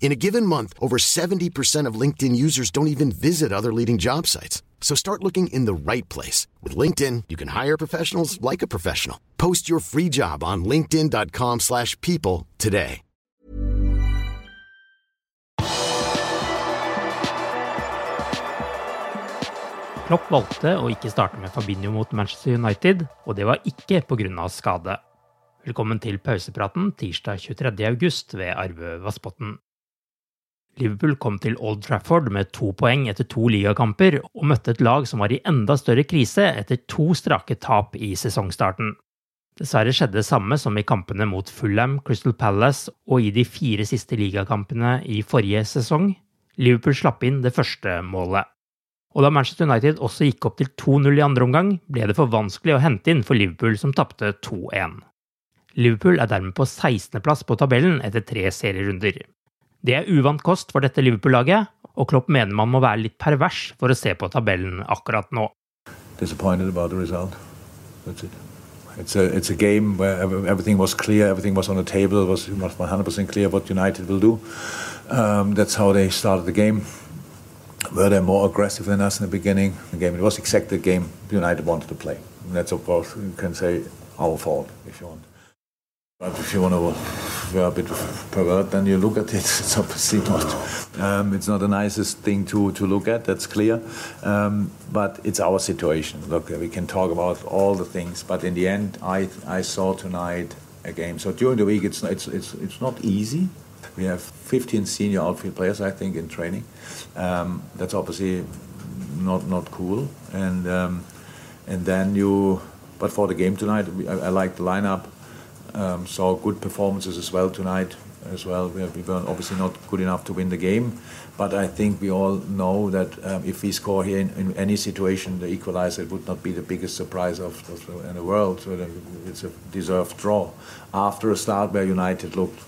In a given month, over 70% of LinkedIn users don't even visit other leading job sites. So start looking in the right place. With LinkedIn, you can hire professionals like a professional. Post your free job on linkedin.com slash people today. Klopp valgte å ikke starte med Fabinho mot Manchester United, og det var ikke pga. skade. Velkommen til pausepraten tirsdag 23.8 ved Arve Vassbotn. Liverpool kom til Old Trafford med to poeng etter to ligakamper, og møtte et lag som var i enda større krise etter to strake tap i sesongstarten. Dessverre skjedde det samme som i kampene mot Fulham, Crystal Palace og i de fire siste ligakampene i forrige sesong. Liverpool slapp inn det første målet. Og da Manchester United også gikk opp til 2-0 i andre omgang, ble det for vanskelig å hente inn for Liverpool, som tapte 2-1. Liverpool er dermed på 16.-plass på tabellen etter tre serierunder. Det er uvant kost for dette Liverpool-laget, og Klopp mener man må være litt pervers for å se på tabellen akkurat nå. It's a, it's a game where everything was clear, everything was on the table, it was 100% clear what United will do. Um, that's how they started the game. were they more aggressive than us in the beginning? The game it was exactly the game United wanted to play. And that's of course you can say our fault if you want. But if you want to be a bit pervert, then you look at it. It's obviously not. Um, it's not the nicest thing to, to look at. That's clear. Um, but it's our situation. Look, we can talk about all the things, but in the end, I I saw tonight a game. So during the week, it's it's it's it's not easy. We have 15 senior outfield players, I think, in training. Um, that's obviously not not cool. And um, and then you, but for the game tonight, I, I like the lineup. Um, saw good performances as well tonight. As well, we, we were obviously not good enough to win the game, but I think we all know that um, if we score here in, in, any situation, the equalizer it would not be the biggest surprise of, of in the world. So it's a deserved draw after a start where United looked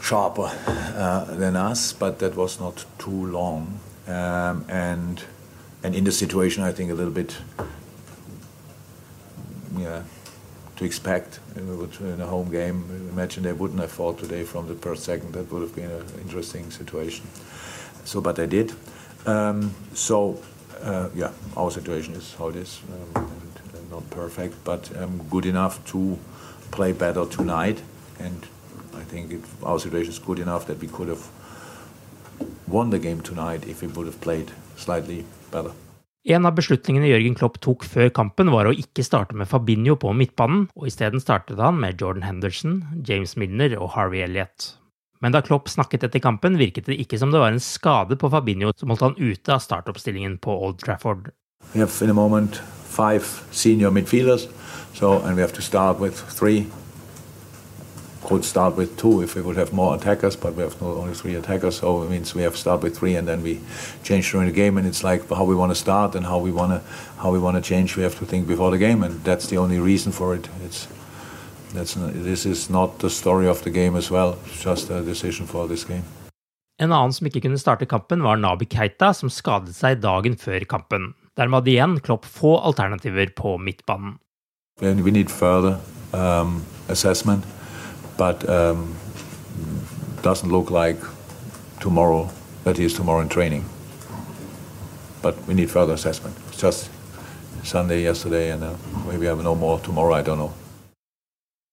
sharper uh, than us, but that was not too long. Um, and and in the situation, I think a little bit, yeah, to expect in a home game. Imagine they wouldn't have fought today from the first second. That would have been an interesting situation. So, but they did. Um, so, uh, yeah, our situation is how it is, um, and, not perfect, but um, good enough to play better tonight and I think our situation is good enough that we could have won the game tonight if we would have played slightly better. En av beslutningene Jørgen Klopp tok før kampen, var å ikke starte med Fabinho på midtbanen, og isteden startet han med Jordan Henderson, James Milner og Harvey Elliot. Men da Klopp snakket etter kampen, virket det ikke som det var en skade på Fabinho som holdt han ute av startoppstillingen på Old Trafford. We have in a moment five senior midfielders, so and we have to start with three could start with two if we would have more attackers, but we have no, only three attackers, so it means we have to start with three, and then we change during the game. And it's like how we want to start and how we want to how we want to change. We have to think before the game, and that's the only reason for it. It's that's not, this is not the story of the game as well. It's just a decision for this game. En annen som ikke kunne starte kampen, var Naby Keita, som skadet seg dagen før kampen. Dermed hadde igjen Klopp få alternativer på midtbanen. We need further um, assessment, but um, doesn't look like tomorrow that is tomorrow in training. But we need further assessment. It's just Sunday yesterday, and uh, maybe I have no more tomorrow. I don't know.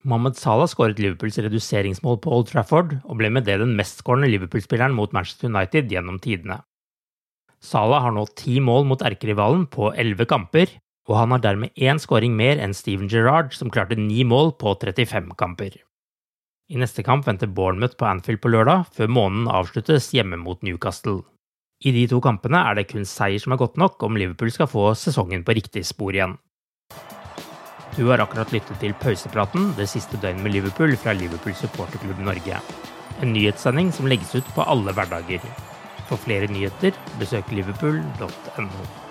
Mohammed Salah skåret Liverpools reduseringsmål på Old Trafford, og ble med det den mestskårende Liverpool-spilleren mot Manchester United gjennom tidene. Salah har nå ti mål mot erkerivalen på elleve kamper, og han har dermed én skåring mer enn Steven Gerrard, som klarte ni mål på 35 kamper. I neste kamp venter Bournemouth på Anfield på lørdag, før måneden avsluttes hjemme mot Newcastle. I de to kampene er det kun seier som er godt nok om Liverpool skal få sesongen på riktig spor igjen. Du har akkurat lyttet til pausepraten det siste døgnet med Liverpool fra Liverpool supporterklubb Norge. En nyhetssending som legges ut på alle hverdager. For flere nyheter, besøk liverpool.no.